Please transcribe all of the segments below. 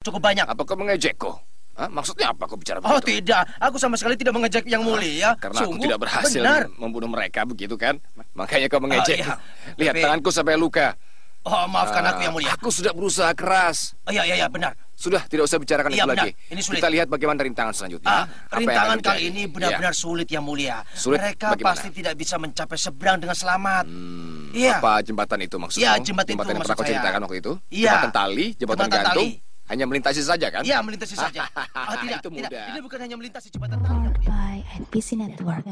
cukup banyak. Apa kau mengejekku? Hah? Maksudnya apa kau bicara Oh begitu? tidak, aku sama sekali tidak mengejek yang mulia. Karena aku Sungguh, tidak berhasil Benar. membunuh mereka begitu kan? Makanya kau mengejek. iya. Lihat Tapi- tanganku sampai luka. Oh maafkan aku Ah, yang mulia. Aku sudah berusaha keras. Oh, iya iya iya benar. Sudah, tidak usah bicarakan Iya, itu benar. lagi. Ini sulit. Kita lihat bagaimana rintangan selanjutnya. Ah, Apa rintangan kali ini Iya. benar-benar sulit yang mulia. Sulit Mereka bagaimana? pasti tidak bisa mencapai seberang dengan selamat. Hmm, Iya. Apa jembatan itu maksudmu? Iya, jembatan itu yang pernah kau ceritakan waktu itu? Iya. Jembatan tali, jembatan Jembatan gantung. tali. Hanya melintasi saja kan? Iya melintasi saja. Oh tidak, Itu tidak. mudah. Ini bukan hanya melintasi jembatan by NPC Network.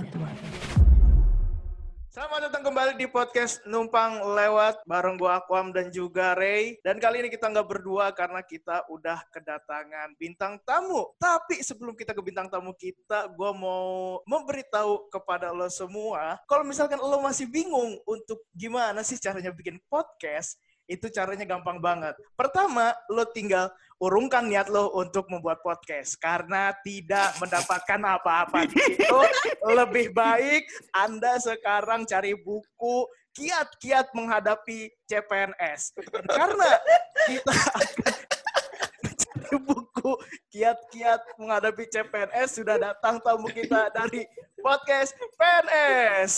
Selamat datang kembali di podcast Numpang Lewat bareng gua Aquam dan juga Ray. Dan kali ini kita nggak berdua karena kita udah kedatangan bintang tamu. Tapi sebelum kita ke bintang tamu kita, gua mau memberitahu kepada lo semua, kalau misalkan lo masih bingung untuk gimana sih caranya bikin podcast, itu caranya gampang banget. Pertama, lo tinggal urungkan niat lo untuk membuat podcast karena tidak mendapatkan apa-apa di situ. Lebih baik Anda sekarang cari buku kiat-kiat menghadapi CPNS. Karena kita akan buku kiat-kiat menghadapi CPNS sudah datang tamu kita dari podcast PNS.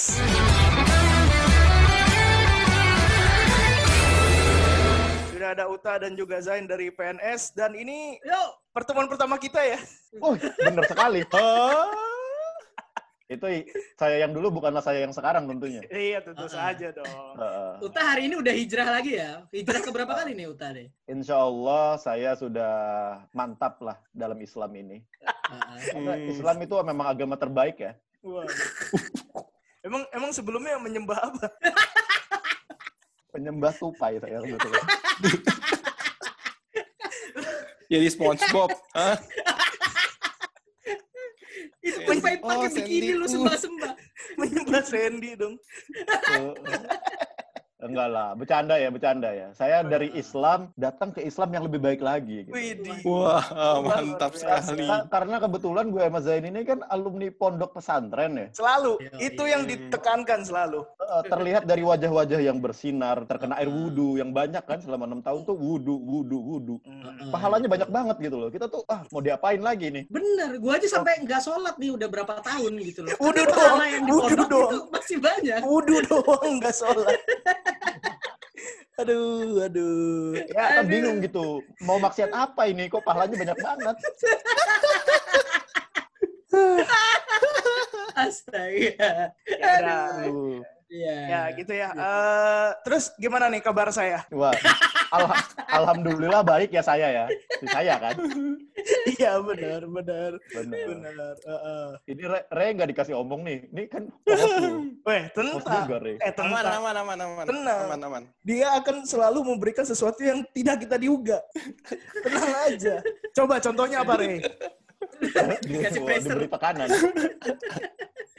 Sudah ada Uta dan juga Zain dari PNS dan ini pertemuan pertama kita ya. Oh, bener sekali. Itu saya yang dulu bukanlah saya yang sekarang tentunya. Iya tentu Ah. saja dong. Heeh. Uta hari ini udah hijrah lagi ya? Hijrah ke berapa kali nih Uta deh? Insya Allah saya sudah mantap lah dalam Islam ini. Karena Islam itu memang agama terbaik ya. Waduh. Emang emang sebelumnya menyembah apa? Penyembah tupai saya sebetulnya. Jadi SpongeBob. Itu tupai pakai Oh, bikini lu sembah-sembah. menyembah Sandy dong. Enggak lah, bercanda ya, bercanda ya. Saya dari Islam datang ke Islam yang lebih baik lagi. Gitu. Widih. Wah, mantap sekali. Ka- Karena kebetulan gue sama Zain ini kan alumni pondok pesantren ya. Selalu Yo, itu iya. yang ditekankan selalu. Terlihat dari wajah-wajah yang bersinar, terkena air wudhu yang banyak kan selama enam tahun tuh wudhu, wudhu, wudhu. Hmm. Pahalanya banyak banget gitu loh. Kita tuh ah mau diapain lagi nih? Bener, gua aja sampai nggak sholat nih udah berapa tahun gitu loh. Wudhu doang, pahala yang di wudhu doang. masih banyak. Wudhu doang nggak sholat. aduh, aduh. Ya kan bingung gitu. Mau maksiat apa ini? Kok pahalanya banyak banget? Astaga. Ya. Aduh. Iya. Ya gitu ya. Eh, terus gimana nih kabar saya? Wah, alha- alhamdulillah baik ya saya ya. Si saya kan. Iya benar, benar, Bener. benar. Heeh. Ini Re, Re nggak dikasih omong nih. Ini kan. Weh, tenang. Re. Eh, Aman, tenang. aman, aman, aman. Tenang. Aman, aman. Dia akan selalu memberikan sesuatu yang tidak kita diuga. Tenang aja. Coba contohnya apa, Rey? Dikasih pressure. Diberi tekanan.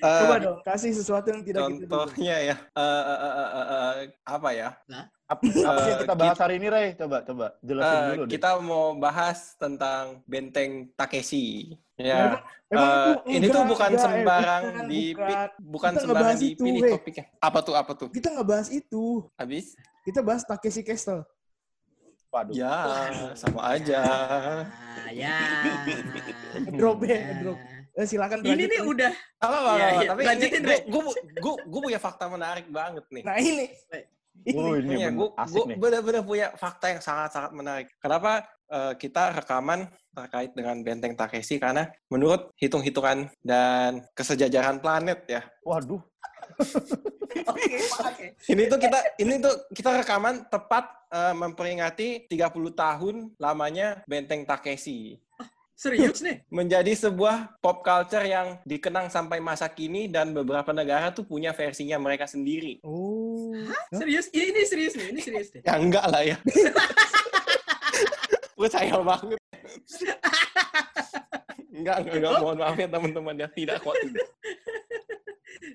Coba Eh, dong, kasih sesuatu yang tidak kita duga. contohnya ya, eh, eh, eh, eh, eh, apa ya? Apa, apa sih yang kita bahas hari ini, Re? Coba, coba jelasin Eh, dulu deh. kita mau bahas tentang benteng Takeshi. Emang- Ya, emang eh, itu ini tuh bukan enggak, sembarang bukan, di bukan. bukan sembarang itu, dipilih weh. topiknya. Apa tuh? Apa tuh? Kita nggak bahas itu. Habis? Kita bahas Takeshi Castle. Waduh. Ya, sama aja. Ya. Drop ya, drop. Eh, silakan Ini nih udah. Apa, apa, Iya, apa. Tapi Lanjutin, ini gue gue gue punya fakta menarik banget nih. Nah ini. Oh, ini Iya, bener. gue nih. benar-benar punya fakta yang sangat-sangat menarik. Kenapa eh, kita rekaman terkait dengan benteng Takeshi? Karena menurut hitung-hitungan dan kesejajaran planet ya, Waduh. Oke, oke. ini tuh kita ini tuh kita rekaman tepat eh, memperingati 30 tahun lamanya benteng Takeshi. Serius nih? Menjadi sebuah pop culture yang dikenang sampai masa kini dan beberapa negara tuh punya versinya mereka sendiri. Oh. Serius? Ini, ini serius nih, ini serius nih. Ya enggak lah ya. Percaya banget. enggak, enggak, enggak. Mohon maaf ya teman-teman ya. Tidak kok. Tidak.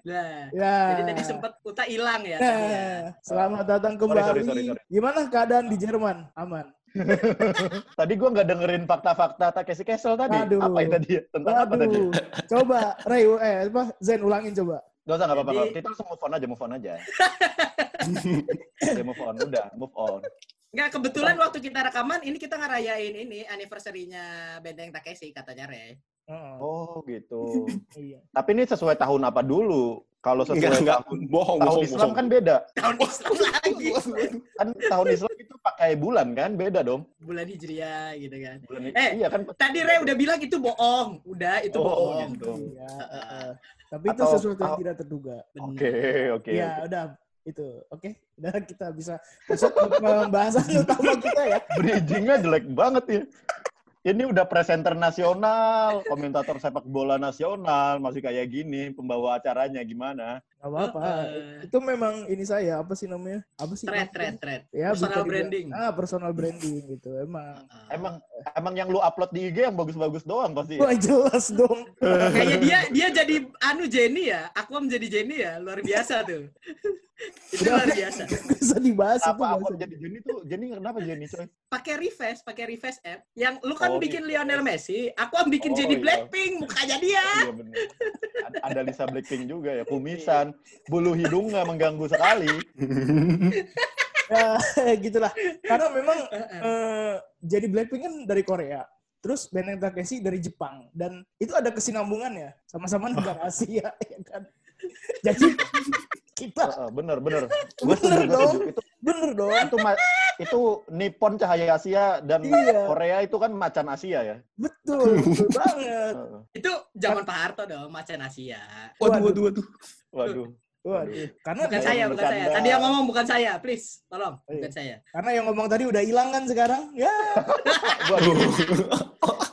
Nah, Ya. jadi tadi sempat Uta hilang ya. ya. Nah, selamat datang Sorry, kembali. sorry, sorry, sorry. Gimana keadaan di Jerman? Aman. Tadi gua nggak dengerin fakta-fakta Takeshi Castle tadi. Aduh. Apa itu tadi? Tentang apa tadi? Coba Ray, eh apa? Zen ulangin coba. Gak usah, gak apa-apa. Jadi- Kita langsung move on aja, move on aja. Move on. Udah, move on. Nggak, kebetulan waktu kita rekaman, ini kita ngerayain ini anniversary-nya Benteng Takeshi, katanya Re. Oh, gitu. Iya. Tapi ini sesuai tahun apa dulu? Kalau sesuai Enggak, enggak. tahun, Bohong, tahun bohong, Islam bohong. kan beda. Tahun Islam lagi. Kan tahun Islam itu pakai bulan kan? Beda dong. Bulan Hijriah gitu kan. Bulan Eh, iya kan. Tadi Re udah bilang itu bohong. Udah, itu Oh, bohong. gitu. Iya, heeh. Tapi itu Atau- sesuatu yang tidak terduga. Bener. Oke, oke. Iya, udah itu. Oke, udah kita bisa masuk ke pembahasan utama kita ya. Bridgingnya jelek banget ya. Ini udah presenter nasional, komentator sepak bola nasional, masih kayak gini, pembawa acaranya gimana? Gak apa-apa. Heeh. Itu memang ini saya, apa sih namanya? Apa sih? Thread, namanya? thread, thread. Ya, Personal branding. Ah, personal branding gitu. Emang. Heeh. Emang emang yang lu upload di IG yang bagus-bagus doang pasti. Wah, jelas dong. Kayaknya dia dia jadi anu Jenny ya. Aku menjadi Jenny ya. Luar biasa tuh. itu Udah. luar biasa. bisa dibahas itu. Apa nggak aku usah. jadi Jenny tuh? Jenny kenapa Jenny coy? Pakai reverse, pakai reverse app. Yang lu kan Oh, bikin reverse. Lionel Messi, aku am bikin Oh, Jenny iya. Blackpink mukanya dia. Iya bener. Ada- Lisa Blackpink juga ya, kumisan, bulu hidungnya mengganggu sekali. Ya, gitulah. Karena memang Heeh. eh, jadi Blackpink kan dari Korea. Terus Benteng Takeshi dari Jepang dan itu ada kesinambungannya sama-sama negara Asia ya kan. Jadi kita Heeh, bener bener. Gue Bener setuju, gue dong. setuju. Itu bener dong. itu itu Nippon cahaya Asia dan Iya. Korea itu kan macan Asia ya. Betul, betul banget. Heeh. Itu zaman Pak Harto dong, macan Asia. Waduh, waduh, waduh. Waduh. Waduh, karena Bukan saya, bukan saya. Tadi yang ngomong bukan saya, please. Tolong, iya. bukan saya. karena yang ngomong tadi udah hilang kan sekarang. Ya, Waduh.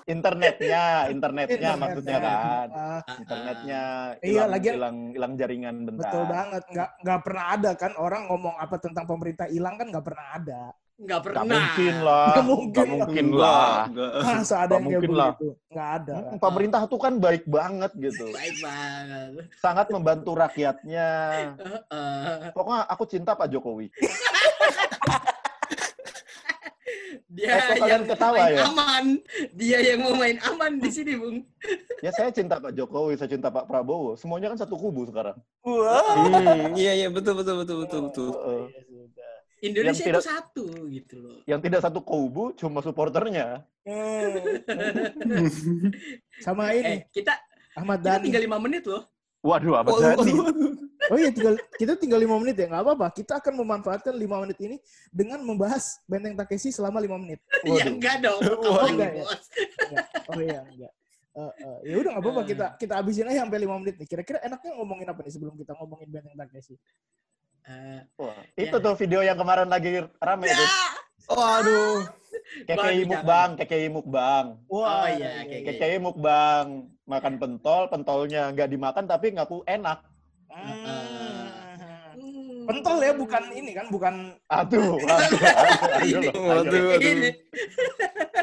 Internetnya, internetnya Internetnya. maksudnya kan. ah, Internetnya Iya, hilang lagian- hilang hilang jaringan bentar. betul banget. Nggak nggak pernah ada kan orang ngomong apa tentang pemerintah hilang kan nggak pernah ada. Nggak Gak pernah. mungkin lah. Nggak mungkin Nggak lah. mungkin lah. Enggak. Masa ada Nggak yang kayak mungkin lah. begitu? Nggak ada. Hmm, kan? Pemerintah tuh kan baik banget gitu. Baik banget. Sangat membantu rakyatnya. Pokoknya aku cinta Pak Jokowi. Dia kok kalian yang ketawa main ya? aman. Dia yang mau main aman di sini, Bung. Ya saya cinta Pak Jokowi, saya cinta Pak Prabowo. Semuanya kan satu kubu sekarang. Wah. Hmm, iya, iya, betul, betul, betul, betul, betul. Heeh. Ya sudah. Indonesia Yang itu tidak- satu gitu loh. Yang tidak satu kubu cuma supporternya. Hmm. Sama ini Eh, kita Ahmad kita Dhani. tinggal lima menit loh. Waduh, apa Oh? Oh iya, tinggal kita tinggal lima menit ya, nggak apa-apa. Kita akan memanfaatkan lima menit ini dengan membahas Benteng Takeshi selama lima menit. Ya enggak dong. Oh, enggak ya? Enggak. Oh iya, enggak. Eh, eh, ya udah nggak apa-apa kita kita habisin aja sampai lima menit nih. Kira-kira enaknya ngomongin apa nih sebelum kita ngomongin Benteng Takeshi? Eh, Wah, Ya. itu tuh video yang kemarin lagi rame tuh. Waduh. KKI Waduh, mukbang, KKI mukbang. Oh iya, kayak gitu. KKI mukbang, makan pentol, pentolnya nggak dimakan tapi ngaku enak. Hmm. Hmm. Pentol ya, bukan ini kan, bukan Aduh, aduh, aduh, aduh, Ini. loh, aduh.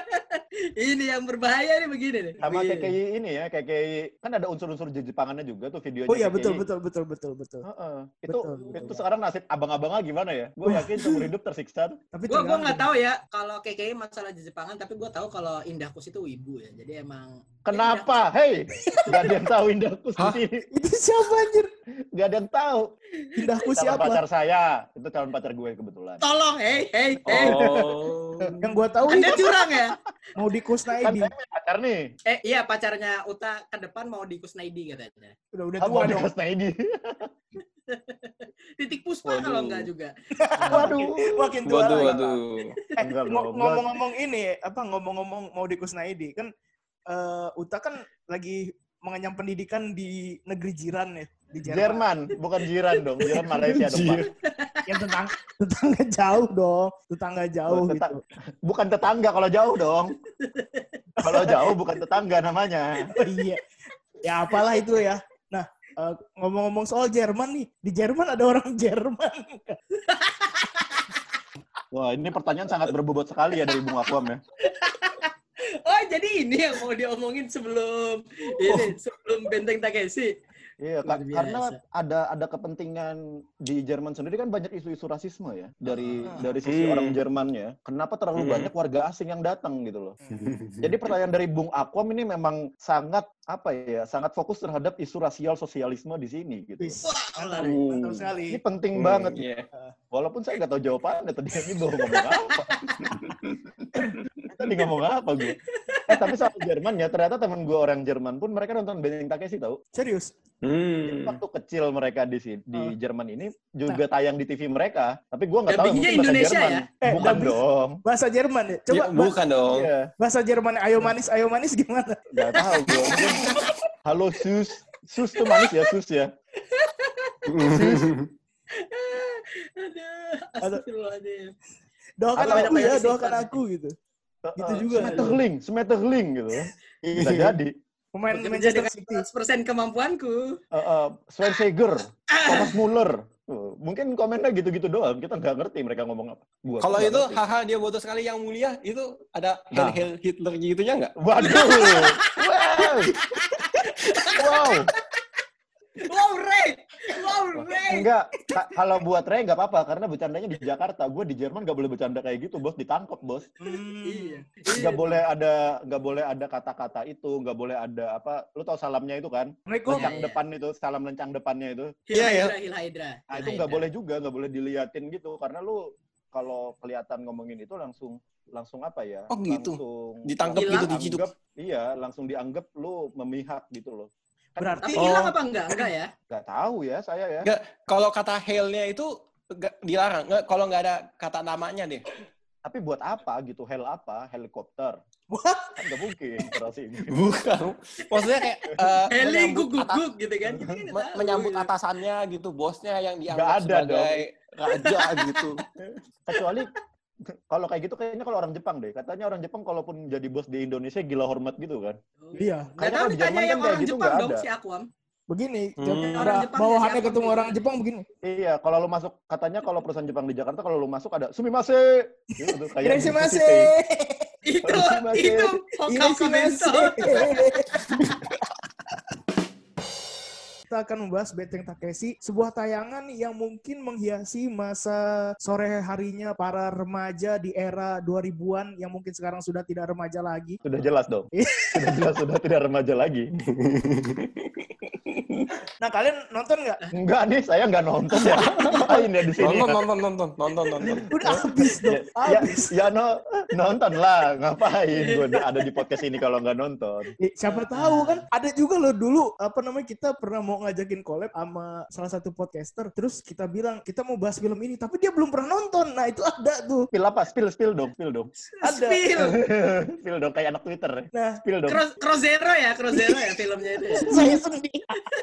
Ini. yang berbahaya nih begini nih. Sama Begini. KKI ini ya, KKI kan ada unsur-unsur Jepangannya juga tuh videonya. Oh iya KKI. betul betul betul betul betul. Heeh. Itu Betul, betul. itu sekarang nasib abang-abangnya gimana ya? Gue yakin seumur hidup tersiksa. tuh. Tapi Gue gua tergantung. nggak tahu ya kalau KKI masalah Jepangan, tapi gue tahu kalau Indah Kus itu ibu ya. Jadi emang Kenapa? Hei, gak ada yang tahu Indahkus di sini. Itu siapa anjir? Gak ada yang tahu. Indahku Calon siapa? pacar saya. Itu calon pacar gue kebetulan. tolong, hey, hey, hey. Oh. Yang gua tahu Anda itu curang ya? mau di Kan Kusnaidi. punya pacar nih. Eh iya pacarnya Uta ke depan mau di Kusnaidi katanya. Udah udah Kamu tua di dong. Kusnaidi. Titik puspa Waduh. kalau enggak juga. Waduh. Makin tua Waduh. Eh, ngomong-ngomong ini, apa ngomong-ngomong mau di Kusnaidi kan eh, Uta kan lagi mengenyam pendidikan di negeri jiran ya di Jerman. Jerman, bukan jiran dong. Jiran Malaysia dong, Pak. Yang tetang tetangga jauh dong, tetangga jauh Oh, tetang- gitu. Bukan tetangga kalau jauh dong. Kalau jauh bukan tetangga namanya. Oh, iya. Ya apalah itu ya. Nah, eh, ngomong-ngomong soal Jerman nih, di Jerman ada orang Jerman. Wah, ini pertanyaan sangat berbobot sekali ya dari Bung Akwam ya. Oh jadi ini yang mau diomongin sebelum ini sebelum Benteng Takeshi. Iya, Luar ka- karena biasa. ada ada kepentingan di Jerman sendiri kan banyak isu-isu rasisme ya dari Ah. dari sisi Hmm. orang Jermannya. Kenapa terlalu Hmm. banyak warga asing yang datang gitu loh? Jadi pertanyaan dari Bung Akwam ini memang sangat apa ya, sangat fokus terhadap isu rasial sosialisme di sini gitu. Wah, Hmm. mantap sekali. Ini penting Hmm, banget. iya. Walaupun saya nggak tahu jawabannya tadi ini mau ngomong apa. tadi ngomong apa gue? Eh tapi soal Jerman ya, ternyata teman gue orang Jerman pun mereka nonton Benteng Takeshi tahu. Serius. Jadi Hmm. waktu kecil mereka di sini di Oh. Jerman ini juga tayang di TV mereka, tapi gua nggak tahu mungkin bahasa Indonesia Jerman. ya? Eh, Bukan dong. Bahasa Jerman ya. Coba Ya, bahasa, bukan dong. Iya, bahasa Jerman ayo manis ayo manis gimana? nggak tahu gua. Mungkin, Halo sus, sus tuh manis ya sus ya. Aduh, astagfirullahaladzim. Doakan aku ya, doakan aku gitu. Gitu juga. Smetterling, Smetterling gitu. Bisa jadi. Pemain Manchester dengan City. 100% kemampuanku. Uh, uh, Schweinsteiger, Thomas Muller. Mungkin komennya gitu-gitu doang. Kita nggak ngerti mereka ngomong apa. Gua Kalau itu ngerti. haha dia bodoh sekali yang mulia itu ada Nah. Hitler gitunya nggak? Waduh. wow. Wow. Enggak, ka- kalau buat Ray nggak apa-apa karena bercandanya di Jakarta. Gue di Jerman nggak boleh bercanda kayak gitu, bos. Ditangkap, bos. Iya. Nggak boleh ada nggak boleh ada kata-kata itu, nggak boleh ada apa. Lu tau salamnya itu kan? Lencang Iya, iya. depan itu, salam lencang depannya itu. Iya, ya. Nah, itu nggak boleh juga, nggak boleh diliatin gitu karena lu kalau kelihatan ngomongin itu langsung langsung apa ya? Oh, gitu. Langsung Ditangkap gitu, diciduk. dianggap- Iya, langsung dianggap lu memihak gitu loh. Kan Berarti- Tapi Oh. hilang apa enggak? Enggak ya? nggak tahu ya saya ya. Nggak, kalau kata Hail-nya itu nggak dilarang. Nggak, kalau nggak ada kata namanya deh. Tapi buat apa gitu? Hel apa? Helikopter? Wah, Kan nggak mungkin terasi ini. Bukan. Maksudnya kayak eh, Heli guguk gitu kan. Kan menyambut gitu. atasannya gitu, bosnya yang dianggap ada sebagai raja gitu. Kecuali kalau kayak gitu kayaknya kalau orang Jepang deh. Katanya orang Jepang kalaupun jadi bos di Indonesia gila hormat gitu kan. Oh. iya. Kayaknya kalau di Jerman ditanya kan yang kayak orang gitu Jepang dong ada. si Aquam. Begini, Hmm. Orang Jepang bawahannya siapa ketemu gitu? orang Jepang begini. Iya, kalau lu masuk katanya kalau perusahaan Jepang di Jakarta kalau lu masuk ada sumimase. Gitu tuh kayak. City. Itu, itu komento. Kita akan membahas Benteng Takeshi, sebuah tayangan yang mungkin menghiasi masa sore harinya para remaja di era 2000-an yang mungkin sekarang sudah tidak remaja lagi. Sudah jelas dong. Sudah jelas sudah tidak remaja lagi. Nah, kalian nonton nggak? Enggak nih, saya nggak nonton ya. Ngapain ya di sini? Nonton, ya? nonton, nonton, nonton, nonton. Udah habis dong, Ya, habis. ya no, nonton lah. Ngapain gue ada di podcast ini kalau nggak nonton? Siapa tahu kan ada juga loh dulu apa namanya kita pernah mau ngajakin collab sama salah satu podcaster terus kita bilang kita mau bahas film ini tapi dia belum pernah nonton nah itu ada tuh Spill apa? Spill, spill dong, spill dong. ada Spill. spill dong kayak anak Twitter. nah Spill dong. Cross, Crossero ya, Crossero ya filmnya itu. ya. saya sendiri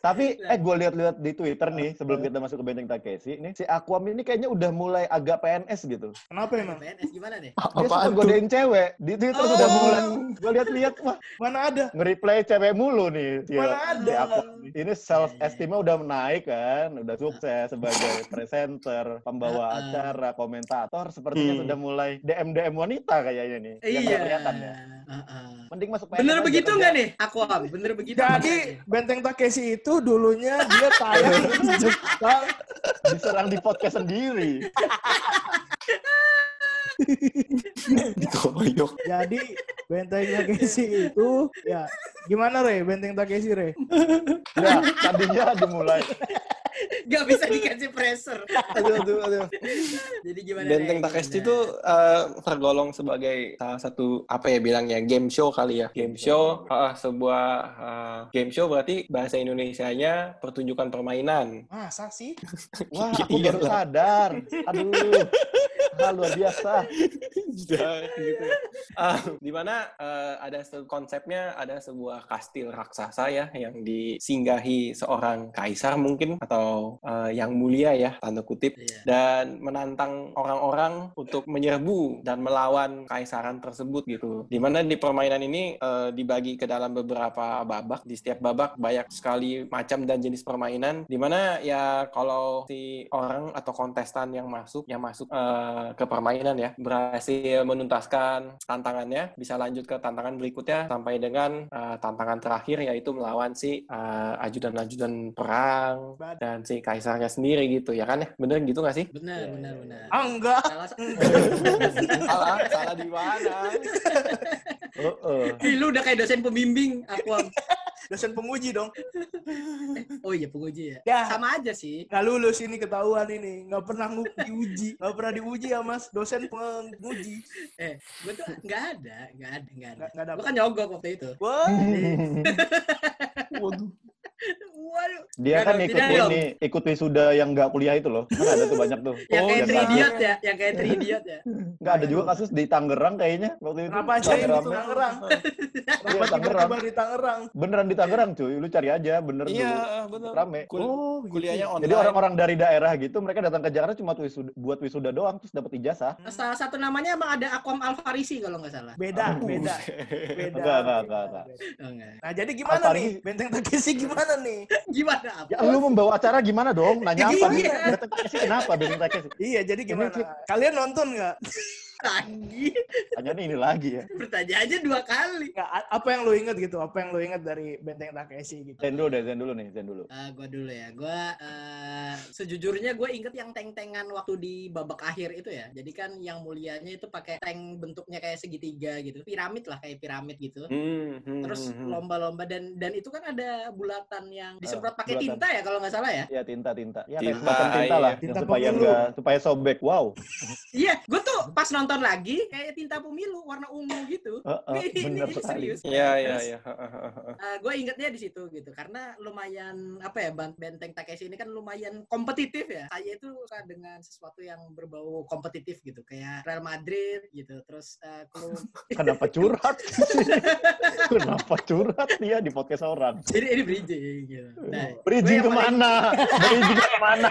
Tapi eh gue lihat-lihat di Twitter nih sebelum kita masuk ke Benteng Takeshi, nih si Aquam ini kayaknya udah mulai agak PNS gitu. kenapa emang PNS gimana nih? Dia suka godain cewek di Twitter Oh. sudah mulai. Gue lihat-lihat wah mana ada nge-reply cewek mulu nih. si- Mana si ada. Aquam. Ini self esteemnya udah naik kan, udah sukses sebagai presenter, pembawa acara, komentator, sepertinya Hmm. sudah mulai DM DM wanita kayaknya nih. Yang Iya. nggak kelihatan ya. Heeh. Mending masuk PNS Bener begitu nggak nih, Aquam? Bener begitu. jadi? Benteng Takeshi itu dulunya dia tayang di Jepang diserang di podcast sendiri. Dikoyok. jadi Benteng Takeshi itu ya gimana Re Benteng Takeshi Re Ya, tadinya dimulai Nggak bisa dikasih pressure. Aduh, aduh, aduh. Jadi gimana? Benteng? Takeshi itu eh, tergolong sebagai salah satu apa ya bilangnya game show kali ya. Game show, ah, sebuah ah, game show berarti bahasa Indonesianya pertunjukan permainan. masa sih Wah, aku baru Iyalah. sadar. Aduh, ah, luar biasa. Gitu. Ah, di mana eh, ada se- konsepnya ada sebuah kastil raksasa ya yang disinggahi seorang kaisar mungkin atau eh, yang mulia ya tanda kutip Iya. dan menantang orang-orang untuk menyerbu dan melawan kaisaran tersebut gitu. Di mana di permainan ini eh, dibagi ke dalam beberapa babak. Di setiap babak banyak sekali macam dan jenis permainan. Di mana ya kalau si orang atau kontestan yang masuk, yang masuk eh, ke permainan ya, berhasil menuntaskan tantangannya, bisa lanjut ke tantangan berikutnya sampai dengan eh, tantangan terakhir yaitu melawan si eh, ajudan-ajudan perang dan si kaisarnya sendiri gitu ya kan ya, bener gitu nggak sih? Benar, benar, benar. Ah, enggak. Salah, salah, salah di mana? Heeh. Ih, lu udah kayak dosen pembimbing Aquam. Dosen penguji dong. Oh iya penguji ya. Ya. Sama aja sih. Nggak lulus ini ketahuan ini. Nggak pernah diuji. Nggak pernah diuji ya mas. Dosen penguji. Eh, gue tuh nggak ada, nggak ada, nggak ada. Nggak, nggak Gue kan nyogok waktu itu. Waduh. Dia Nggak kan ikut tidak dong. ini, ikut wisuda yang nggak kuliah itu loh. Kan ada tuh banyak tuh. Yang Oh, kayak nggak- idiot ya, yang kayak idiot ya. Nggak ada juga kasus di Tangerang kayaknya waktu itu. Kenapa aja yang di. Tangerang? Kenapa Iya, Tangerang. tiba-tiba di Tangerang? Beneran di Tangerang cuy, lu cari aja bener Iya, dulu. bener. Rame. Kul- Oh, gitu. kuliahnya online. Jadi orang-orang dari daerah gitu, mereka datang ke Jakarta cuma wisuda, buat wisuda doang, terus dapat ijazah. Salah satu namanya emang ada Aquam Alfarisi kalau nggak salah. Beda, beda. Beda. Enggak, enggak, beda, enggak, enggak. beda. Oh, enggak. Nah, jadi gimana Apa nih? ini? Benteng Takeshi gimana nih? Gimana apa? Ya lu membawa acara gimana dong? Nanya apa nih? Iya. Datang ke sini kenapa Benteng Takeshi? Iya, jadi gimana? Kalian nonton nggak? Lagi. Tanya nih ini lagi ya. Bertanya aja dua kali. Nggak, apa yang lo inget gitu? Apa yang lo inget dari Benteng Takeshi gitu? Zen dulu deh, Zen dulu nih, Zen dulu. Eh, gua dulu ya. Gua eh, sejujurnya gue inget yang tank-tankan waktu di babak akhir itu ya. Jadi kan yang mulianya itu pakai tank bentuknya kayak segitiga gitu. Piramid lah kayak piramid gitu. Hmm, hmm, Terus hmm, hmm. lomba-lomba dan dan itu kan ada bulatan yang disemprot pakai tinta ya kalau nggak salah ya. Ya tinta tinta. Ya Tinta, semacam tinta lah, iya. Tinta supaya enggak supaya sobek. Wow. Iya, gue tuh pas nonton lagi kayak tinta pemilu warna ungu gitu. Heeh, Ini- ini- bener ini serius. Iya, iya, iya. gue ingetnya di situ gitu karena lumayan apa ya benteng Takeshi ini kan lumayan kompetitif ya saya itu suka dengan sesuatu yang berbau kompetitif gitu kayak Real Madrid gitu terus eh, klub Kenapa curhat? Kenapa curhat dia di podcast orang? jadi ini bridging gitu nah Bridging ke mana? Bridging ke mana?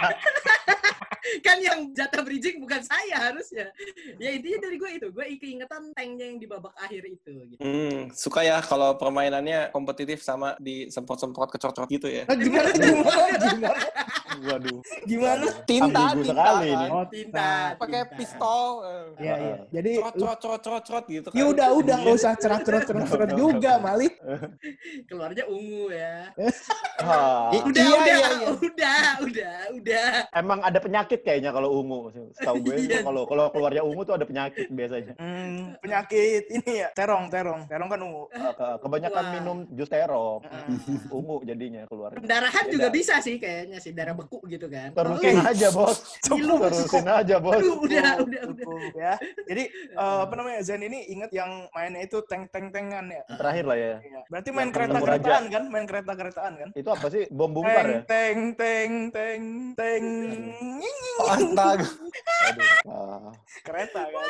Kan yang jatah bridging bukan saya harusnya ya intinya dari gue itu gue keingetan tanknya yang di babak akhir itu gitu Hmm, suka ya kalau permainannya kompetitif sama di semprot-semprot kecot-cot gitu ya. Nah, gimana gimana gimana Waduh. gimana? Tinta, tinta sekali kan. ini. Oh, tinta Pakai pistol. Iya iya. Jadi Cerot, cerot, cerot, cerot, cerot gitu kan. ya udah udah nggak usah cerah cerah cerah cerah juga Malik. keluarnya ungu ya Ah, udah Iya, udah iya, iya. udah udah udah emang ada penyakit kayaknya kalau ungu. Setahu gue Iya. kalau kalau keluarnya ungu tuh ada penyakit biasanya. Hmm, penyakit ini ya terong terong terong kan ungu. Eh, ke- Kebanyakan Wah. minum jus terong. Hmm. Ungu jadinya keluar. pendarahan Beda. juga bisa sih kayaknya sih darah beku gitu kan Terusin aja bos. Ngilu. Terusin aja bos. Aduh, udah udah udah Cukup, ya. Jadi eh, apa namanya Zen ini ingat yang mainnya itu tank tank tankan ya. Terakhir lah ya. Iya. Berarti main Yang kereta ketemu keretaan kan? Main kereta keretaan kan? Itu apa sih? Bom bungkar ya? Teng teng teng teng teng. Astaga. Aduh. Kereta kan?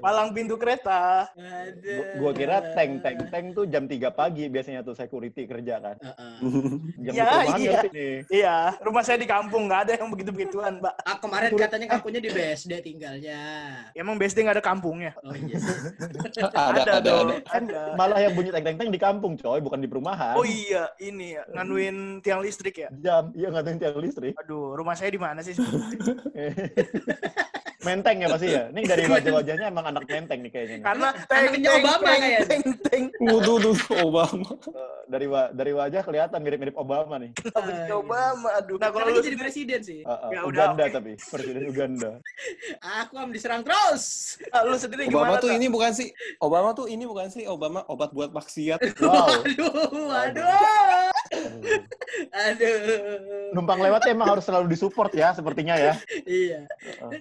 Palang pintu kereta. Ada. Gua, gua kira tank tank tank tuh jam 3 pagi biasanya tuh security kerja kan. Heeh. Jam Ya, iya. nih. Iya, rumah saya di kampung nggak ada yang begitu begituan, Mbak. Ah, kemarin katanya kampungnya di BSD tinggalnya. Emang BSD nggak ada kampungnya? Oh iya. Ada, ada, dong. ada. Kan Ada. malah yang bunyi tank tank tank di kampung coy, bukan di perumahan. Oh iya, ini ya, nganuin tiang listrik ya. Jam, iya ngatain tiang listrik. Aduh, rumah saya di mana sih? Menteng ya pasti ya. Ini dari wajah-wajahnya emang anak menteng nih kayaknya. Karena Anaknya Obama kayaknya. teng teng Waduh, duh, Obama. Eh, dari wa- dari wajah kelihatan mirip-mirip Obama nih. Kenapa jadi Obama? Aduh. Nah, kalau lu jadi presiden sih. Eh, eh, Ya udah, Uganda oke. tapi presiden Uganda. Aku am diserang terus. ah, lu sendiri Obama gimana? tuh Tak? ini bukan sih Obama tuh ini bukan sih Obama obat buat maksiat. Wow. Aduh, aduh, aduh. Numpang lewat emang harus selalu disupport ya sepertinya ya. Iya.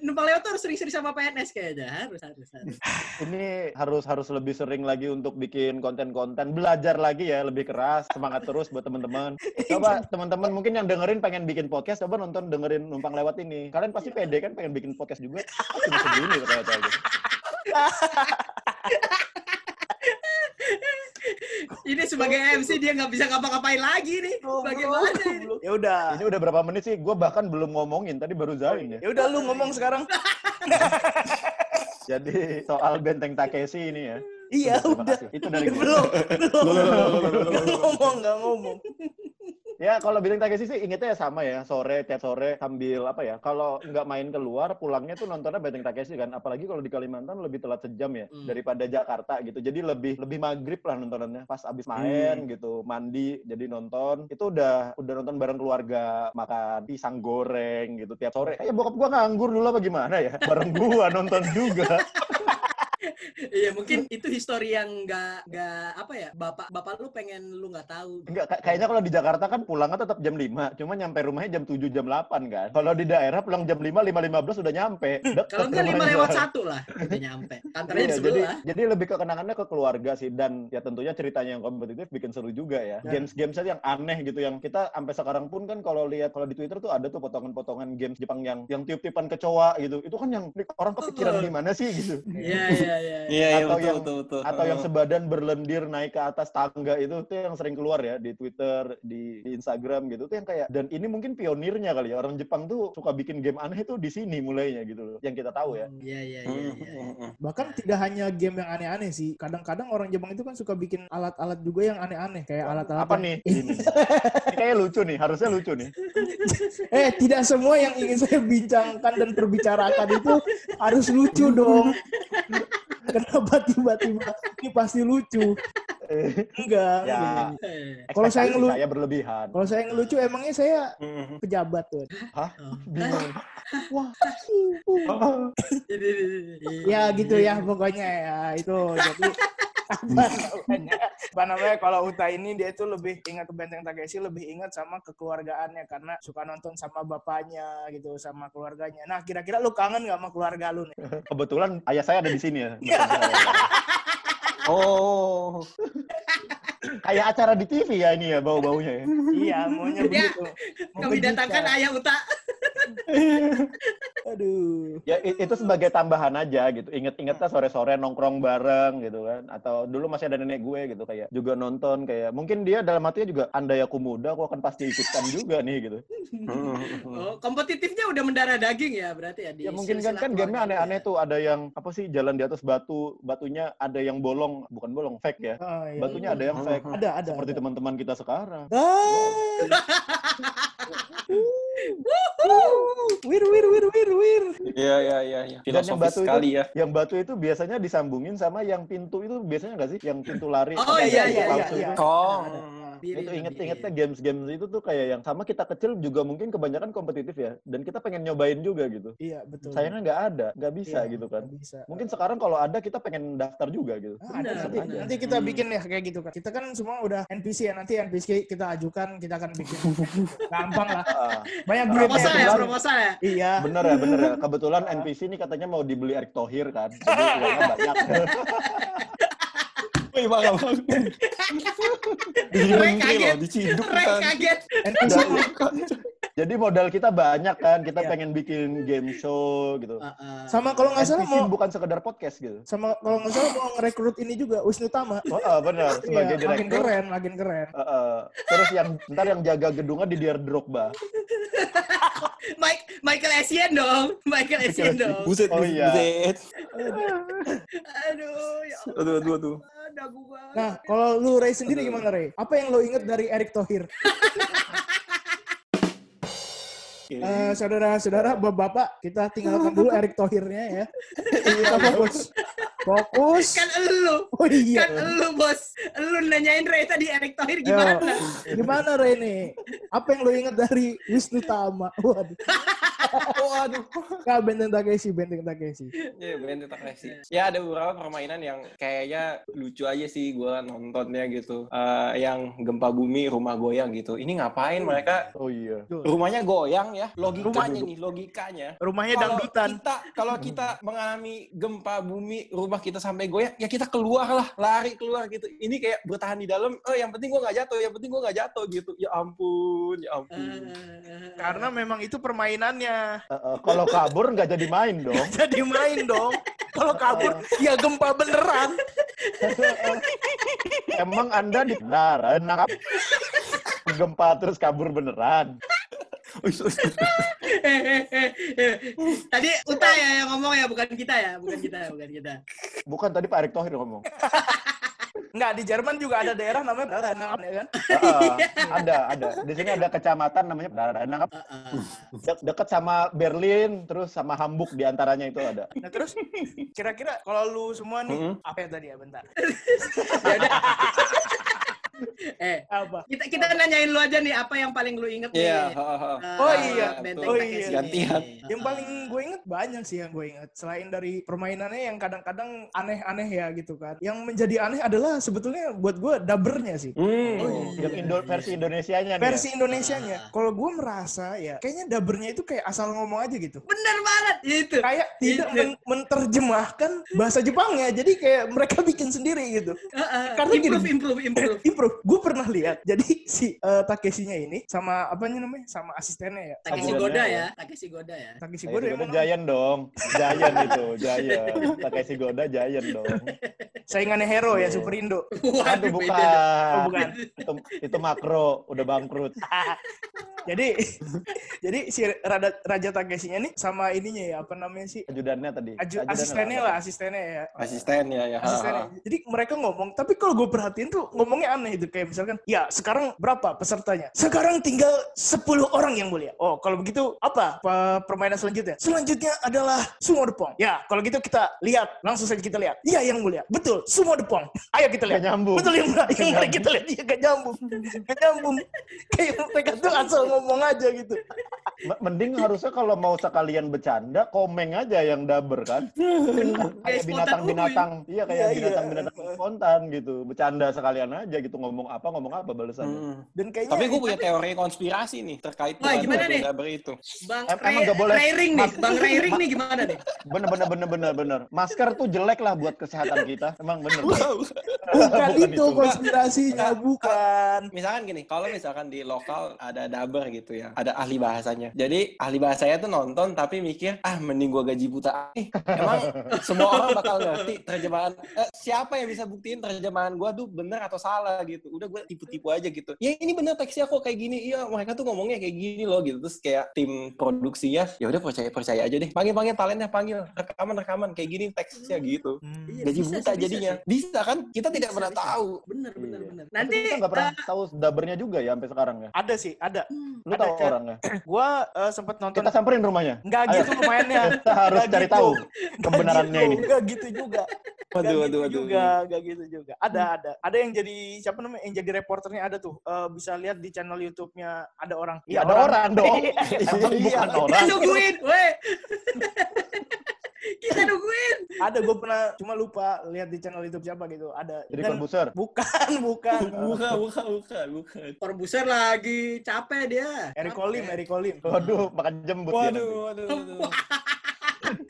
Numpang lewat tuh harus sering-sering sama PNS kayaknya. Harus, harus, harus. Ini harus harus lebih sering lagi untuk bikin konten-konten, belajar lagi ya, lebih keras, semangat terus buat teman-teman. Coba teman-teman mungkin yang dengerin pengen bikin podcast, coba nonton dengerin numpang lewat ini. Kalian pasti pede kan pengen bikin podcast juga. Pasti bisa gini ternyata gitu. Ini sebagai MC dia nggak bisa ngapa-ngapain lagi nih. Bagaimana ini? Ya udah. Ini udah berapa menit sih? Gue bahkan belum ngomongin, tadi baru Zain ya. Ya udah lu ngomong sekarang. Jadi soal benteng Takeshi ini ya. Iya, udah. Itu dari gue. Belum, belum. Nggak ngomong, nggak ngomong. Ya kalau Bintang Takeshi sih ingetnya ya sama ya sore tiap sore sambil apa ya kalau nggak main keluar pulangnya tuh nontonnya Bintang Takeshi kan apalagi kalau di Kalimantan lebih telat sejam ya Hmm. daripada Jakarta gitu. Jadi lebih lebih maghrib lah nontonannya pas abis main gitu mandi jadi nonton. Itu udah udah nonton bareng keluarga makan pisang goreng gitu tiap sore. Kayak bokap gua nganggur dulu apa gimana ya bareng gua nonton juga Iya mungkin itu histori yang nggak nggak apa ya bapak bapak lu pengen lu nggak tahu. Enggak, kay- kayaknya kalau di Jakarta kan pulangnya tetap jam 5, cuma nyampe rumahnya jam 7, jam 8 kan. Kalau di daerah pulang jam 5, 5.15 udah nyampe. Deket Kalau nggak lima lewat satu lah udah nyampe. Kantornya Iya, jadi, jadi lebih ke kenangannya ke keluarga sih dan ya tentunya ceritanya yang kompetitif bikin seru juga ya. Games-games aja yang aneh gitu yang kita sampai sekarang pun kan kalau lihat kalau di Twitter tuh ada tuh potongan-potongan games Jepang yang yang tiup-tiupan kecoa gitu. Itu kan yang orang kepikiran gimana sih gitu. Iya iya iya. Iya, iya, Atau betul, yang- betul, betul. atau yang sebadan berlendir naik ke atas tangga itu tuh yang sering keluar ya di Twitter, di, di Instagram gitu tuh yang kayak dan ini mungkin pionirnya kali ya orang Jepang tuh suka bikin game aneh tuh di sini mulainya gitu loh yang kita tahu ya. Iya iya iya. Hmm, iya. hmm, hmm. Bahkan tidak hanya game yang aneh-aneh sih. Kadang-kadang orang Jepang itu kan suka bikin alat-alat juga yang aneh-aneh. Kayak alat-alat Apa yang- nih? Ini. ini kayak lucu nih, harusnya lucu nih. Eh, tidak semua yang ingin saya bincangkan dan perbicarakan itu harus lucu dong. Kenapa tiba-tiba ini pasti lucu? Enggak. Ya. enggak. Kalau saya ekspektasi ngelu- saya berlebihan. Kalau saya ngelucu emangnya saya pejabat tuh. Hah? oh. Bingung. Wah. Ya gitu ya pokoknya ya itu jadi apa namanya? Apa namanya? Kalau Uta ini dia itu lebih ingat ke Benteng Takeshi lebih ingat sama kekeluargaannya karena suka nonton sama bapaknya gitu sama keluarganya. Nah kira-kira lu kangen gak sama keluarga lu nih? Kebetulan ayah saya ada di sini ya. Oh. Kayak acara di TV ya ini ya bau-baunya ya. iya maunya Ya, begitu Mau Kami datangkan ayah Uta. aduh Ya itu sebagai tambahan aja gitu. Ingat-ingatnya sore-sore nongkrong bareng gitu kan. Atau dulu masih ada nenek gue gitu kayak juga nonton kayak mungkin dia dalam hatinya juga andai aku muda aku akan pasti ikutkan juga nih gitu. Oh, kompetitifnya udah mendarah daging ya berarti ya di Ya mungkin kan kan gamenya aneh-aneh ya. tuh ada yang apa sih jalan di atus batu batunya ada yang bolong bukan bolong fake ya. Oh, iya. Batunya ada yang fake. Ada ada Seperti teman-teman kita sekarang. Ah. wir wir wir wir wir Iya, iya, iya, iya. Dan yang batu sekali itu, ya. yang batu itu biasanya disambungin sama yang pintu itu biasanya nggak sih? Yang pintu lari. Oh, iya, iya, iya, itu. Oh. Itu inget-ingetnya games-games itu tuh kayak yang sama kita kecil juga mungkin kebanyakan kompetitif ya dan kita pengen nyobain juga gitu iya betul sayangnya nggak ada nggak bisa Iya, gitu kan bisa mungkin sekarang kalau ada kita pengen daftar juga gitu Ah, ada nanti, benar. nanti kita Hmm. bikin ya kayak gitu kan. Kita kan semua udah NPC ya. Nanti NPC kita ajukan, kita akan bikin. Gampang lah. Ah, Banyak Ah, duitnya. Proposal ya, proposal ya. Iya. bener ya bener ya kebetulan NPC ini katanya mau dibeli Erick Thohir kan jadi banyak Wih, bangga banget. Loh, kaget. diciduk Ray kan. kaget. Jadi modal kita banyak kan kita Iya. pengen bikin game show gitu Ah, ah. sama kalau nggak salah mau bukan sekedar podcast gitu sama kalau nggak salah mau ngerekrut ini juga Wisnu Tama. oh, bener sebagai Iya, makin direktur keren, makin keren. Ah, ah. terus yang ntar yang jaga gedungnya di Dier Drogba Mike, Michael Essien dong. Michael Essien dong. Buset, Oh, buset, iya. buset. Aduh, ya Allah. Aduh, aduh, aduh. Nah, kalau lu Ray sendiri gimana Ray? Apa yang lo inget dari Erick Thohir? Eh, saudara-saudara, bapak-bapak, kita tinggalkan dulu Erick Thohirnya ya. Kita fokus. Fokus. kan elu. Oh iya. Kan elu, Bos. Elu nanyain Ray tadi Erick Thohir Yo, gimana? gimana Ray nih? Apa yang lo inget dari Wisnu Tama? Waduh. Waduh. Kak Benteng Takeshi, Benteng Takeshi. Iya, bener Takeshi. Ya ada beberapa permainan yang kayaknya lucu aja sih gua nontonnya gitu. Eh, yang gempa bumi, rumah goyang gitu. Ini ngapain mereka oh iya rumahnya goyang ya? Logikanya nih, logikanya. Rumahnya Kalau dangdutan. kita kalau kita mengalami gempa bumi, rumah kita sampai goyang, ya kita keluar lah, lari keluar gitu. Ini kayak bertahan di dalam. Oh, yang penting gua nggak jatuh, yang penting gua nggak jatuh gitu. Ya ampun, ya ampun. Eh, Karena memang itu permainannya. Eh, eh, kalau kabur nggak jadi main dong Jadi main dong. Kalau kabur, ya gempa beneran. Emang Anda di benar, nangkap gempa terus kabur beneran. Tadi Uta ya yang ngomong ya, bukan kita ya, bukan kita, bukan kita. Bukan tadi Pak Erick Thohir ngomong. Enggak, di Jerman juga ada daerah namanya Brandenburg ya kan? Heeh, ada, ada. Di sini ada kecamatan namanya Brandenburg. Heeh. De- Deket sama Berlin, terus sama Hamburg di antaranya itu ada. Nah terus kira-kira kalau lu semua nih Mm-mm. apa ya tadi ya bentar? Eh, Apa? kita kita nanyain lu aja nih apa yang paling lu inget nih. Iya, ha, ha. Eh, Oh iya. Benteng Oh iya. Gantian. Yang paling gue inget banyak sih yang gue inget. Selain dari permainannya yang kadang-kadang aneh-aneh ya gitu kan. Yang menjadi aneh adalah sebetulnya buat gue dabernya sih. Hmm. Oh, Yang Indo- versi Indonesianya nih. ya. Versi Indonesianya. Kalau gue merasa ya kayaknya dabernya itu kayak asal ngomong aja gitu. Bener banget itu. Kayak tidak Itu. men- menerjemahkan bahasa Jepangnya. Jadi kayak mereka bikin sendiri gitu. Heeh. Karena gini. improve, improve, improve. Gue pernnya lihat. Jadi si eh, Takeshinya ini sama apanya namanya? Sama asistennya ya. Takeshi Goda ya. ya, Takeshi Goda ya. Takeshi Takeshi Goda Goda emang Giant dong. Giant itu, Giant. Takeshi Goda Giant dong. saingannya Hero ya Oh. Super Indo. Aduh, beda. bukan. Oh, bukan. Itu, itu makro, udah bangkrut. jadi jadi si Raja, Raja Takeshinya nih sama ininya ya apa namanya sih? Ajudannya tadi. Aju, Ajudannya asistennya lah, asistennya ya. Asisten ya, ya. Asistennya. Jadi mereka ngomong, tapi kalau gue perhatiin tuh ngomongnya aneh itu kayak misalkan, ya sekarang berapa pesertanya? Sekarang tinggal 10 orang yang mulia. Oh, kalau begitu apa pe- permainan selanjutnya? Selanjutnya adalah sumo depong. Ya, kalau gitu kita lihat, langsung saja kita lihat. Iya yang mulia, betul, sumo depong. Ayo kita lihat. Gak nyambung. Betul yang mulia, yang mulia kita lihat. Iya gak nyambung, gak nyambung. Kayak mereka tuh asal ngomong aja gitu. Mending harusnya kalau mau sekalian bercanda, komeng aja yang daber kan. kayak Kayak binatang-binatang, iya kayak Iya, iya. binatang-binatang spontan gitu. Bercanda sekalian aja gitu, ngomong apa, ngomong apa balasannya. Hmm. Dan kayaknya Tapi gue punya teori konspirasi nih terkait Wah, dengan gimana nih? Daber itu. Bang Em- Ray, emang nggak boleh- Rairing nih, Bang Rairing nih gimana nih? Bener, bener, bener, bener, bener. Masker tuh jelek lah buat kesehatan kita. Emang bener. bukan, Bukan itu itu. konspirasinya, bukan. Misalkan gini, kalau misalkan di lokal ada daber gitu ya, ada ahli bahasanya. Jadi ahli bahasanya tuh nonton tapi mikir, ah mending gua gaji buta. Eh, emang semua orang bakal ngerti terjemahan. Eh, siapa yang bisa buktiin terjemahan gua tuh bener atau salah gitu. Udah gua tipu-tipu aja gitu. Ya ini bener teksnya kok kayak gini. Iya, mereka tuh ngomongnya kayak gini loh gitu. Terus kayak tim produksinya, ya udah percaya percaya aja deh. Panggil panggil talentnya panggil rekaman rekaman kayak gini teksnya gitu. Iya, Gaji bisa buta sih, bisa jadinya. sih. Bisa kan? Kita tidak Bisa, pernah bisa. tahu. Bener, bener, Iya. bener. Tapi Nanti kita nggak pernah eh, tahu dabernya juga ya sampai sekarang ya. Ada sih, ada. hmm, Lu Ada, tahu Cak. orangnya. Gua eh, sempet nonton Kita samperin rumahnya. Enggak gitu mainnya. Kita harus Nggak cari gitu. tahu kebenarannya gitu, ini. Enggak gitu juga. Nggak Waduh, gitu waduh, waduh. juga, enggak gitu juga. Ada, ada. Ada yang jadi siapa namanya? Yang jadi reporternya ada tuh. Eh, bisa lihat di channel YouTube-nya ada orang. Ya, ada orang dong. Iya. Emang Iya. bukan kita orang. nungguin, weh. Kita nungguin. Ada, gue pernah cuma lupa lihat di channel YouTube siapa gitu. Ada. Jadi Dan- korbuser. bukan, bukan. Bukan, bukan, bukan, bukan. Korbuser lagi capek dia. Eric. Colim, Eric Colim. Waduh, makan jembut. Waduh, waduh, waduh.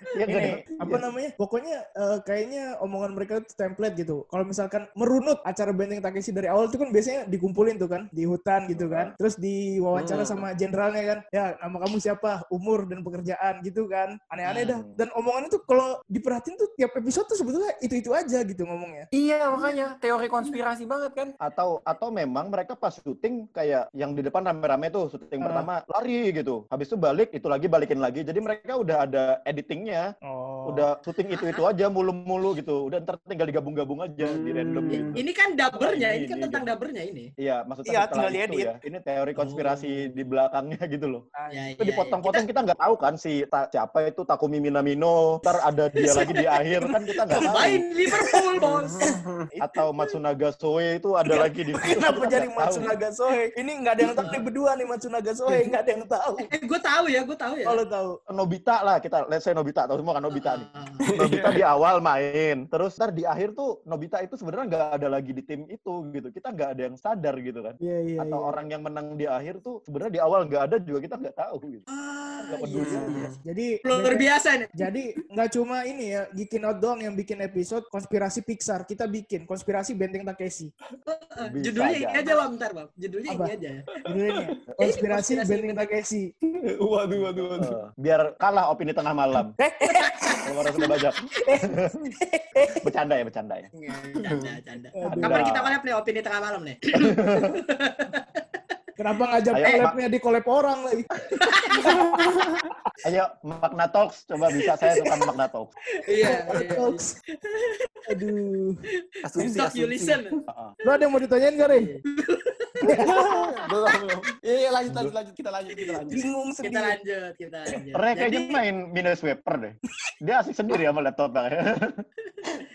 Iya nggak ini nih? apa namanya pokoknya eh, kayaknya omongan mereka itu template gitu kalau misalkan merunut acara benteng Takeshi dari awal itu kan biasanya dikumpulin tuh kan di hutan gitu kan terus diwawancara Hmm. sama jenderalnya kan ya nama kamu siapa umur dan pekerjaan gitu kan aneh-aneh dah Hmm. dan omongan itu kalau diperhatiin tuh tiap episode tuh sebetulnya itu itu aja gitu ngomongnya Iya, makanya teori konspirasi banget kan. Atau atau memang mereka pas syuting kayak yang di depan rame-rame tuh syuting Ah. pertama lari gitu. Habis itu balik, itu lagi balikin lagi. Jadi mereka udah ada editingnya, oh udah syuting itu itu aja mulu-mulu gitu. Udah ntar tinggal digabung-gabung aja di random Hmm. gitu. Ini kan dabernya, ini kan Ini, tentang gitu. dabernya ini. Iya, maksudnya Iya, tinggal itu diedit. ya. Ini teori konspirasi di belakangnya gitu loh. Ya, Itu ya, dipotong-potong kita nggak tahu kan si ta- siapa itu Takumi Minamino, ntar ada dia lagi di akhir kan kita nggak tahu. Combine Liverpool, bos. Atau Matsunaga Soe itu ada lagi di situ. Kenapa kita jadi. Matsunaga Sohe? Ini nggak ada yang tahu nih berdua nih Matsunaga Sohe, nggak ada yang tahu. Eh, gue tahu ya, gue tahu ya. Kalau tahu. Nobita lah kita, let's say Nobita, tahu semua kan Nobita nih. Ah, Nobita di awal main, terus ntar di akhir tuh Nobita itu sebenarnya nggak ada lagi di tim itu gitu. Kita nggak ada yang sadar gitu kan. Iya iya. Atau iya. orang yang menang di akhir tuh sebenarnya di awal nggak ada juga kita nggak tahu gitu. Ah, Nggak iya, peduli aja. iya. Jadi Luar biasa nih. Jadi nggak cuma ini ya, Geekin Out doang yang bikin episode konspirasi Pixar. Kita bikin konspirasi Benteng Takeshi. Bisa Judulnya ini aja. Bang. Bentar, Bang. Judulnya Apa? ini aja. Judulnya konspirasi konspirasi Benteng Takeshi. Waduh, waduh, waduh. Biar kalah opini tengah malam. Kalau orang sudah banyak. bercanda ya, bercanda ya. Nggak, Canda, canda. Aduh. Kapan kita collab nih opini tengah malam nih? Kenapa ngajak collabnya di collab orang lagi? Ayo, Makna Talks. Coba bisa saya suka Makna Talks. Iya, iya. Talks. Aduh. Asumsi, Stop you asumsi. listen. Lu ada yang mau ditanyain gak, Rey? Belum. Iya, iya, lanjut, lanjut, lanjut. Kita lanjut, kita lanjut. Bingung Kita sendiri. lanjut, kita lanjut. Re kayaknya Jadi, main Minesweeper deh. Dia asik sendiri sama laptopnya.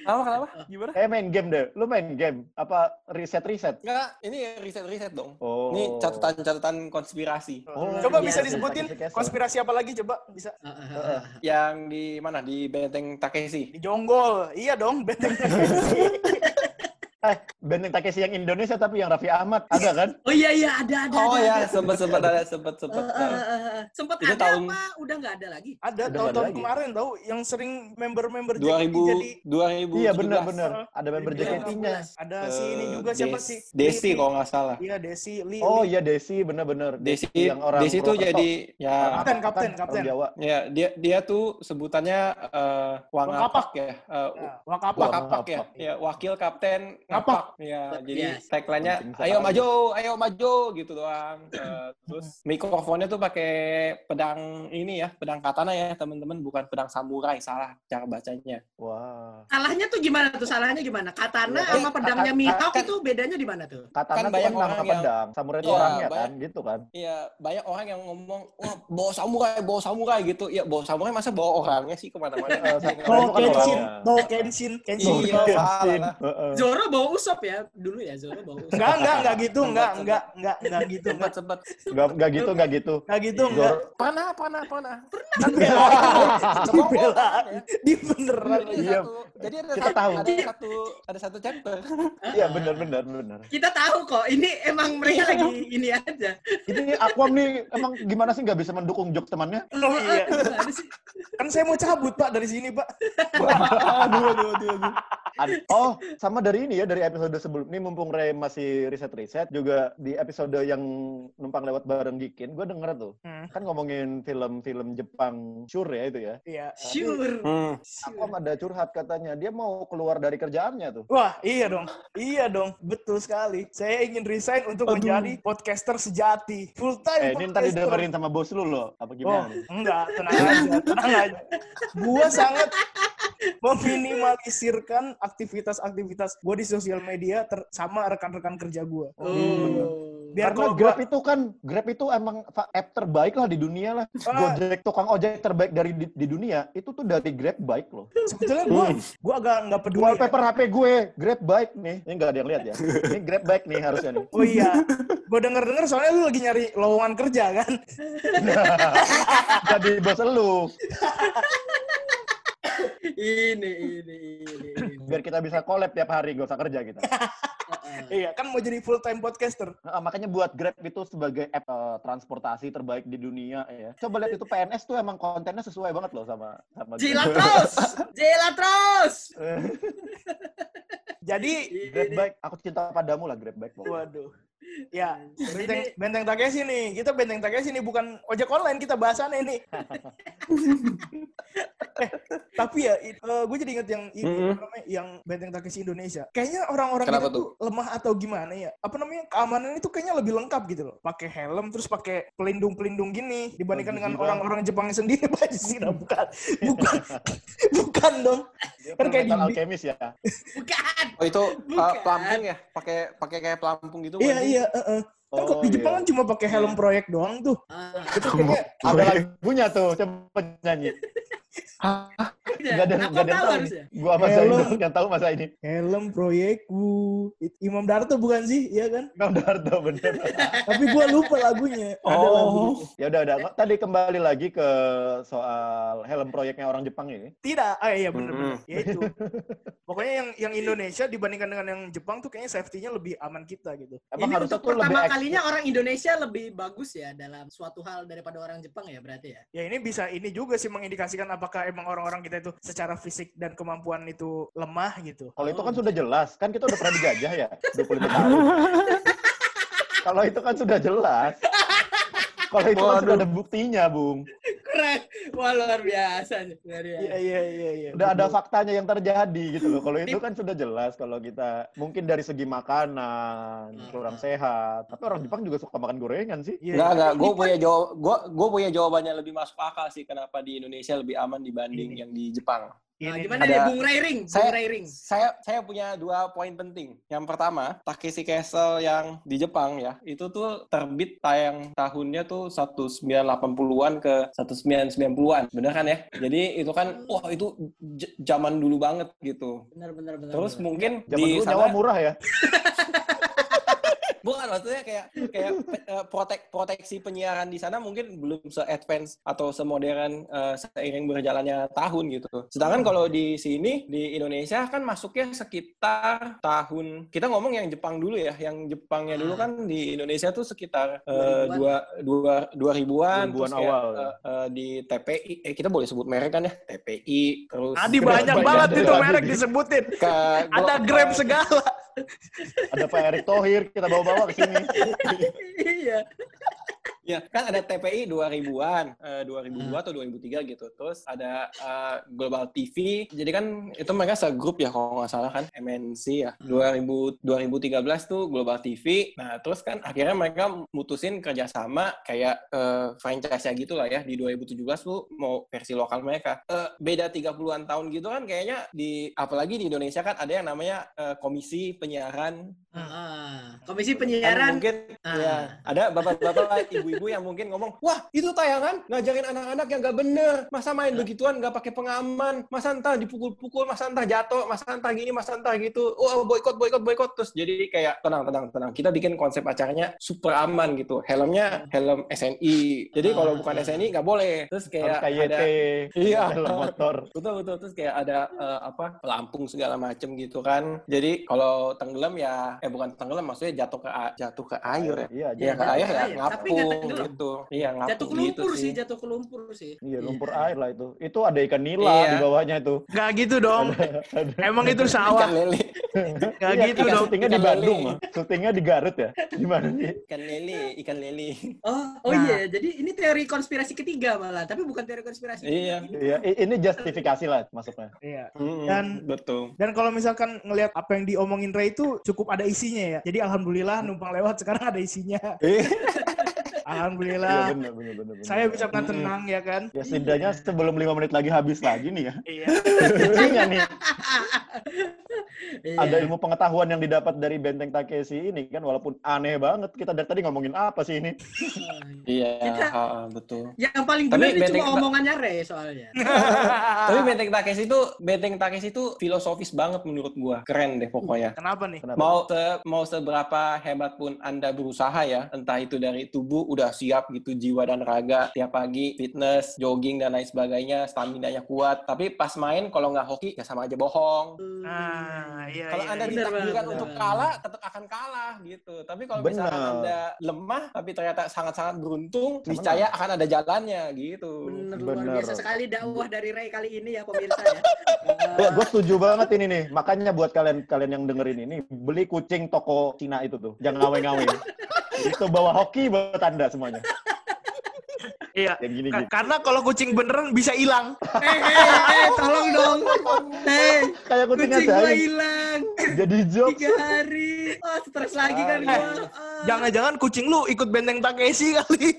Apa, kenapa? Gimana? Eh main game deh. Lu main game? Apa riset-riset? Enggak, ini riset-riset dong. Oh. Ini catatan-catatan konspirasi. Oh, Coba Iya, bisa iya. disebutin konspirasi apa lagi coba bisa ah, ah, ah. Yang di mana? Di Benteng Takeshi. di Jonggol. Iya dong, benteng. Eh, Benteng Takeshi yang Indonesia tapi yang Raffi Ahmad ada kan? Oh iya iya ada ada. Oh ada, ya, ada. sempat sempat ada sempat sempat. Eh, eh, eh, eh. Sempet Itu ada tahun- apa? Udah nggak ada lagi? Ada Udah tahun-tahun nggak ada kemarin tahu yang sering member-member 2000 jadi 2017. Iya benar-benar. Ada member Iya. JKT-nya. ada si ini juga siapa Des- sih? Desi kalau nggak salah. Iya, Desi, Lee. Oh iya Desi benar-benar. Desi yang orang Desi tuh jadi ya Kapten, kapten, kapten. Jawa. ya dia dia tuh sebutannya eh Wangapak ya. Eh, Wakapa. Wakapak ya. Wakapak. Ya, wakil kapten Ngapak. Ya, jadi Yes. tagline-nya Penting ayo maju, ayo maju gitu doang. Eh, terus mikrofonnya tuh pakai pedang ini ya, pedang katana ya, teman-teman, bukan pedang samurai, salah cara bacanya. Wah. Salahnya tuh gimana tuh? Salahnya gimana? Katana Iya, sama kan- pedangnya kan- Mihawk kan- itu bedanya di mana tuh? Katana Kan banyak kan nama orang yang- pedang. Samurai itu Iya, orangnya kan, banyak- gitu kan. Iya, banyak orang yang ngomong, wah bawa samurai, bawa samurai gitu. Ya, bawa samurai masa bawa orangnya sih ke mana-mana. Eh, samurai Bawa kan Kenshin, orangnya. bawa Kenshin, Kenshin. Iya. Zoro bawa usop ya dulu ya Zoro bawa usop. Enggak, enggak, enggak gitu, enggak, enggak, enggak, enggak gitu, enggak. sempet. Nggak nggak gitu, nggak gitu. Enggak gitu, enggak. Zoro- Pernah, pernah, pernah. Orang ya. di beneran. Jadi Iya. satu, jadi ada Kita satu, tahu. ada satu, ada satu chapter. Iya benar benar benar. Kita tahu kok, ini emang mereka lagi ini aja. Ini Aquam nih emang gimana sih nggak bisa mendukung jokes temannya? Iya. Kan saya mau cabut, Pak, dari sini, Pak. aduh, aduh, aduh, aduh. Ad- Oh, sama dari ini ya dari episode sebelum ini mumpung Ray masih riset-riset juga di episode yang numpang lewat bareng Gikin, gue denger tuh Hmm. kan ngomongin film-film Jepang sure ya itu ya. Iya. Sure. Hmm. Aquam ada curhat katanya dia mau keluar dari kerjaannya tuh. Wah, iya dong. Iya dong. Betul sekali. Saya ingin resign untuk Aduh. menjadi podcaster sejati. Full time Eh, ini ntar podcaster. didengerin sama bos lu loh. Apa Oh, gimana? nih? enggak, tenang aja, tenang aja. Gua sangat meminimalisirkan aktivitas-aktivitas gua di sosial media ter- sama rekan-rekan kerja gua. Oh. Biar Karena Grab gua itu kan Grab itu emang app terbaik lah di dunia lah. Ah. Gojek tukang ojek terbaik dari di, di dunia itu tuh dari Grab baik loh. sebetulnya gua gua agak nggak peduli. ya. Wallpaper HP gue Grab baik nih. Ini nggak ada yang lihat ya. Ini Grab baik nih harusnya nih. Oh iya, gue denger-denger soalnya lu lagi nyari lowongan kerja kan? Jadi bos lu. Ini ini ini. ini. Biar kita bisa collab tiap hari gak usah kerja kita. Iya, kan mau jadi full time podcaster. Nah, makanya buat Grab itu sebagai app eh, transportasi terbaik di dunia ya. Coba lihat itu PNS tuh emang kontennya sesuai banget loh sama sama Jilat terus, jilat terus. Jadi, Grab baik, aku cinta padamu lah Grab baik. pokoknya. waduh. Ya, Ini- benteng, benteng Takeshi nih. Kita benteng Takeshi nih, bukan ojek online kita bahasannya nih. eh, tapi ya, gue jadi inget yang ini, Mm-mm. apa namanya, yang benteng Takeshi Indonesia. Kayaknya orang-orang kita tuh lemah atau gimana ya? Apa namanya, keamanan itu kayaknya lebih lengkap gitu loh. Pakai helm, terus pakai pelindung-pelindung gini, dibandingkan Baju dengan orang-orang Jepangnya sendiri. Bukan. Bukan. bukan dong. Dia Kan kayak di- Alchemist ya. Bukan. Oh itu Bukan. uh, pelampung ya? Pakai pakai kayak pelampung gitu? Iya, bukan sih? iya. heeh. Kan kok di Oh, Jepang iya. kan cuma pakai helm proyek doang tuh. Ah, Itu kayaknya Ada lagunya tuh, coba nyanyi. Gak ada, Aku gak ada yang tahu masa Hello. ini yang tahu masa ini. helm proyekku. Imam Darto bukan sih? Iya kan? Bang Darto bener. Tapi gua lupa lagunya. Ada Oh. lagunya. Ya udah udah. Tadi kembali lagi ke soal helm proyeknya orang Jepang ini. Tidak. Ah iya bener-bener. Mm-mm. Ya itu. Pokoknya yang yang Indonesia dibandingkan dengan yang Jepang tuh kayaknya safety-nya lebih aman kita gitu. Emang Ini harusnya untuk pertama kalinya orang Indonesia lebih bagus ya dalam suatu hal daripada orang Jepang ya berarti ya. Ya ini bisa ini juga sih mengindikasikan apakah emang orang-orang kita itu secara fisik dan kemampuan itu lemah gitu. Kalau itu kan sudah jelas, kan kita udah pernah dijajah ya 25 tahun. Kalau itu kan sudah jelas. Kalau itu kan sudah ada buktinya, Bung. Keren. Wah luar biasa nih. Luar biasa. Iya iya iya iya. Udah ada faktanya yang terjadi gitu loh. Kalau itu kan sudah jelas kalau kita mungkin dari segi makanan Hmm. kurang sehat. Tapi orang Jepang juga suka makan gorengan sih. Iya. Enggak, enggak. Gue punya jawab, gue gue punya jawabannya lebih masuk akal sih kenapa di Indonesia lebih aman dibanding yang di Jepang. Nah, gimana ada- nih Bung Rairing? Bung Saya- Rairing. Saya saya punya dua poin penting. Yang pertama, Takeshi Castle yang di Jepang ya, itu tuh terbit tayang tahunnya tuh 1980-an ke 1990-an. Bener kan ya? Jadi itu kan wah itu zaman dulu banget gitu. Benar benar benar. Terus benar. mungkin Zaman di dulu sana nyawa murah ya. bukan maksudnya kayak kayak eh, protek proteksi penyiaran di sana mungkin belum se-advance atau semodern eh, seiring berjalannya tahun gitu. Sedangkan kalau di sini di Indonesia kan masuknya sekitar tahun kita ngomong yang Jepang dulu ya, yang Jepangnya dulu kan di Indonesia tuh sekitar 2000-an. dua dua dua ribuan 2000-an terus kayak, awal, ya. di TPI eh kita boleh sebut merek kan ya TPI terus Adi banyak Banyak banget itu merek disebutin. ke Ada Grab segala. Ada Pak Erick Thohir kita bawa-bawa ke sini. Iya. Ya, kan ada TPI 2000-an, eh, 2002 atau 2003 gitu. Terus ada eh, Global TV. Jadi kan itu mereka segrup ya kalau nggak salah kan, MNC ya. 2000 2013 tuh Global TV. Nah, terus kan akhirnya mereka mutusin kerjasama kayak eh, franchise-nya gitu lah ya. Di 2017 tuh mau versi lokal mereka. Eh, beda 30-an tahun gitu kan kayaknya di apalagi di Indonesia kan ada yang namanya eh, Komisi Penyiaran Ah, Komisi Kan penyiaran. mungkin Ah. ya ada bapak-bapak ibu-ibu yang mungkin ngomong wah itu tayangan ngajarin anak-anak yang nggak bener. Masa main begituan nggak pakai pengaman? Masa entah dipukul-pukul masa entah jatuh masa entah gini masa entah gitu. Oh boykot boykot boykot. Terus jadi kayak tenang tenang tenang. Kita bikin konsep acaranya super aman gitu. Helmnya helm SNI jadi kalau Ah. bukan SNI nggak boleh. Terus Harus kayak kayak ada YT. Iya. Motor. betul betul. Terus kayak ada eh, apa pelampung segala macem gitu kan. Jadi kalau tenggelam ya eh bukan tenggelam maksudnya jatuh ke jatuh ke air ya. Iya, Iya jadi- ke air ya air, tapi nggak ngapung tenggelam. gitu iya ngapung Jatuh ke gitu lumpur sih, jatuh ke lumpur sih. Iya, lumpur air lah itu. Itu ada ikan nila Iya. di bawahnya itu. Gak gitu dong. Emang itu ikan sawah. lele Gak Iya, gitu ikan dong. syutingnya di Ikan Bandung, syutingnya di Garut ya. Gimana sih? ikan lele ikan lele Oh, oh Nah. iya. Jadi ini teori konspirasi ketiga malah, tapi bukan teori konspirasi. Iya. Ini Iya, ini justifikasi lah masuknya. Iya. Dan- betul Dan kalau misalkan ngelihat apa yang diomongin Ray itu cukup ada isinya ya. Jadi alhamdulillah numpang lewat sekarang ada isinya. Alhamdulillah. benar benar benar. benar. Saya bisa dengan tenang ya kan. Ya setidaknya sebelum lima menit lagi habis lagi nih ya. Iya. Nih Iya. ada ilmu pengetahuan yang didapat dari Benteng Takeshi ini kan walaupun aneh banget kita dari tadi ngomongin apa sih ini? iya Kita- ha, betul Yang paling benar itu Benteng- cuma omongannya Ray soalnya. tapi benteng Takeshi itu benteng Takeshi itu filosofis banget menurut gua keren deh pokoknya Kenapa nih? Kenapa? mau se mau seberapa hebat pun anda berusaha ya entah itu dari tubuh udah siap gitu jiwa dan raga tiap pagi fitness jogging dan lain sebagainya stamina nya kuat tapi pas main kalau nggak hoki ya sama aja bohong Ah, iya. kalau iya, anda iya. Bener ditakdirkan untuk bener. kalah tetap akan kalah gitu tapi kalau misalkan Bener. anda lemah tapi ternyata sangat-sangat beruntung niscaya akan ada jalannya gitu Bener, luar Bener. biasa sekali dakwah dari Ray kali ini ya pemirsa ya. Ya, gue setuju banget ini nih. Makanya buat kalian kalian yang dengerin ini, beli kucing toko Cina itu tuh. Jangan ngawe-ngawe. Itu bawa hoki buat anda semuanya. Iya. Yang gini gitu. Karena kalau kucing beneran bisa hilang. eh, eh, eh, tolong dong. Eh, Kayak kucingnya kucing gua hilang. Jadi jokes. Tiga hari. Oh, stres lagi kan gua. Jangan-jangan kucing lu ikut benteng Takeshi kali.